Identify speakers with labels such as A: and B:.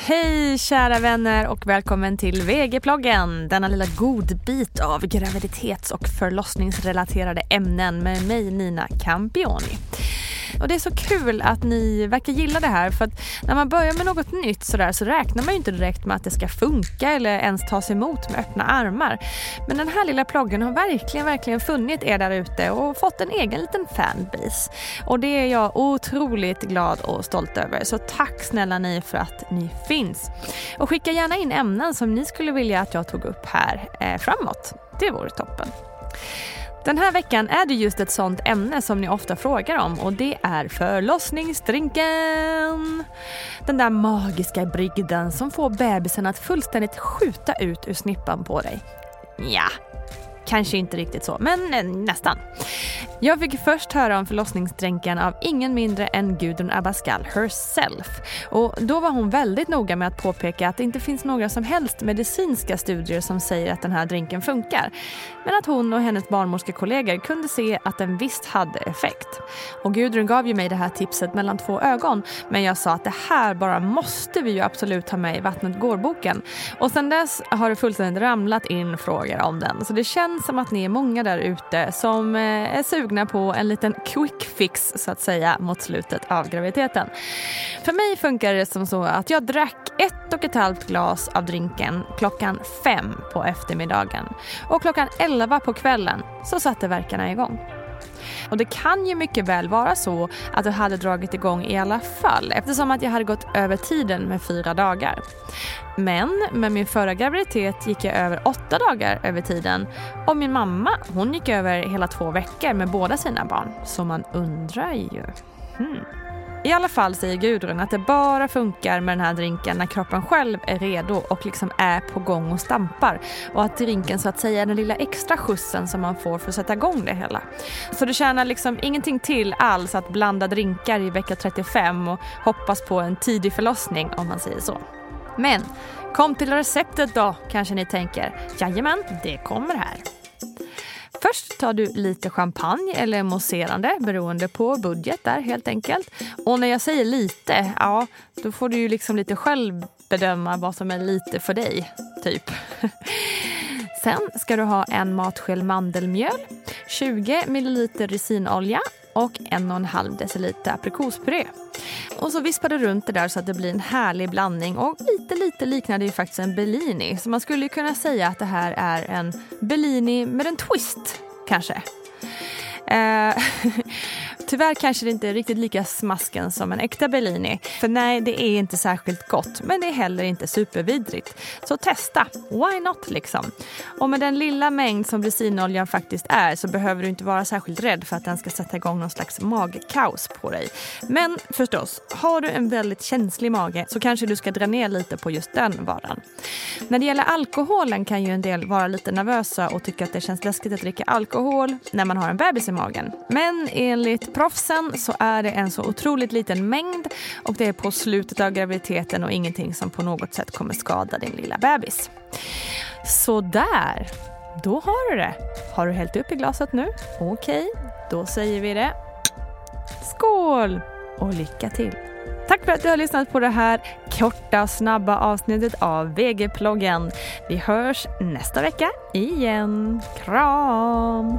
A: Hej kära vänner och välkommen till VG-ploggen. Denna lilla godbit av graviditets och förlossningsrelaterade ämnen med mig Nina Campioni. Och det är så kul att ni verkar gilla det här för att när man börjar med något nytt sådär så räknar man ju inte direkt med att det ska funka eller ens tas emot med öppna armar. Men den här lilla ploggen har verkligen, verkligen funnit er där ute och fått en egen liten fanbase. Och det är jag otroligt glad och stolt över. Så tack snälla ni för att ni finns. Och skicka gärna in ämnen som ni skulle vilja att jag tog upp här eh, framåt. Det vore toppen. Den här veckan är det just ett sånt ämne som ni ofta frågar om och det är förlossningsdrinken. Den där magiska brygden som får bebisen att fullständigt skjuta ut ur snippan på dig. Ja, kanske inte riktigt så, men eh, nästan. Jag fick först höra om förlossningsdränken av ingen mindre än Gudrun Abascal herself. Och då var hon väldigt noga med att påpeka att det inte finns några som helst medicinska studier som säger att den här drinken funkar. Men att hon och hennes barnmorskekollegor kunde se att den visst hade effekt. Och Gudrun gav ju mig det här tipset mellan två ögon men jag sa att det här bara måste vi ju absolut ha med i Vattnet går-boken. Och sen dess har det fullständigt ramlat in frågor om den. Så det känns känns som att ni är många där ute som eh, är sugna på en liten quick fix så att säga mot slutet av graviditeten. För mig funkar det som så att jag drack ett och ett halvt glas av drinken klockan fem på eftermiddagen och klockan elva på kvällen så satte verkarna igång. Och det kan ju mycket väl vara så att det hade dragit igång i alla fall eftersom att jag hade gått över tiden med fyra dagar. Men med min förra graviditet gick jag över åtta dagar över tiden och min mamma hon gick över hela två veckor med båda sina barn. Så man undrar ju. Hmm. I alla fall säger Gudrun att det bara funkar med den här drinken när kroppen själv är redo och liksom är på gång och stampar. Och att drinken så att säga är den lilla extra skjutsen som man får för att sätta igång det hela. Så det tjänar liksom ingenting till alls att blanda drinkar i vecka 35 och hoppas på en tidig förlossning om man säger så. Men kom till receptet då kanske ni tänker. Jajamän, det kommer här. Först tar du lite champagne eller mousserande beroende på budget där helt enkelt. Och när jag säger lite, ja då får du ju liksom lite själv bedöma vad som är lite för dig, typ. Sen ska du ha en matsked mandelmjöl, 20 ml resinolja, och en och en halv deciliter aprikospuré. Och så vispar du runt det där så att det blir en härlig blandning och lite, lite liknar det ju faktiskt en Bellini. Så man skulle kunna säga att det här är en Bellini med en twist, kanske. Eh, tyvärr kanske det inte är riktigt lika smasken som en äkta Bellini. För nej, det är inte särskilt gott, men det är heller inte supervidrigt. Så testa, why not liksom? Och med den lilla mängd som resinoljan faktiskt är så behöver du inte vara särskilt rädd för att den ska sätta igång någon slags magkaos på dig. Men förstås, har du en väldigt känslig mage så kanske du ska dra ner lite på just den varan. När det gäller alkoholen kan ju en del vara lite nervösa och tycka att det känns läskigt att dricka alkohol när man har en bebis i magen. Men enligt proffsen så är det en så otroligt liten mängd och det är på slutet av graviditeten och ingenting som på något sätt kommer skada din lilla bebis. Så där, då har du det. Har du hällt upp i glaset nu? Okej, då säger vi det. Skål och lycka till! Tack för att du har lyssnat på det här korta och snabba avsnittet av VG-ploggen. Vi hörs nästa vecka igen. Kram!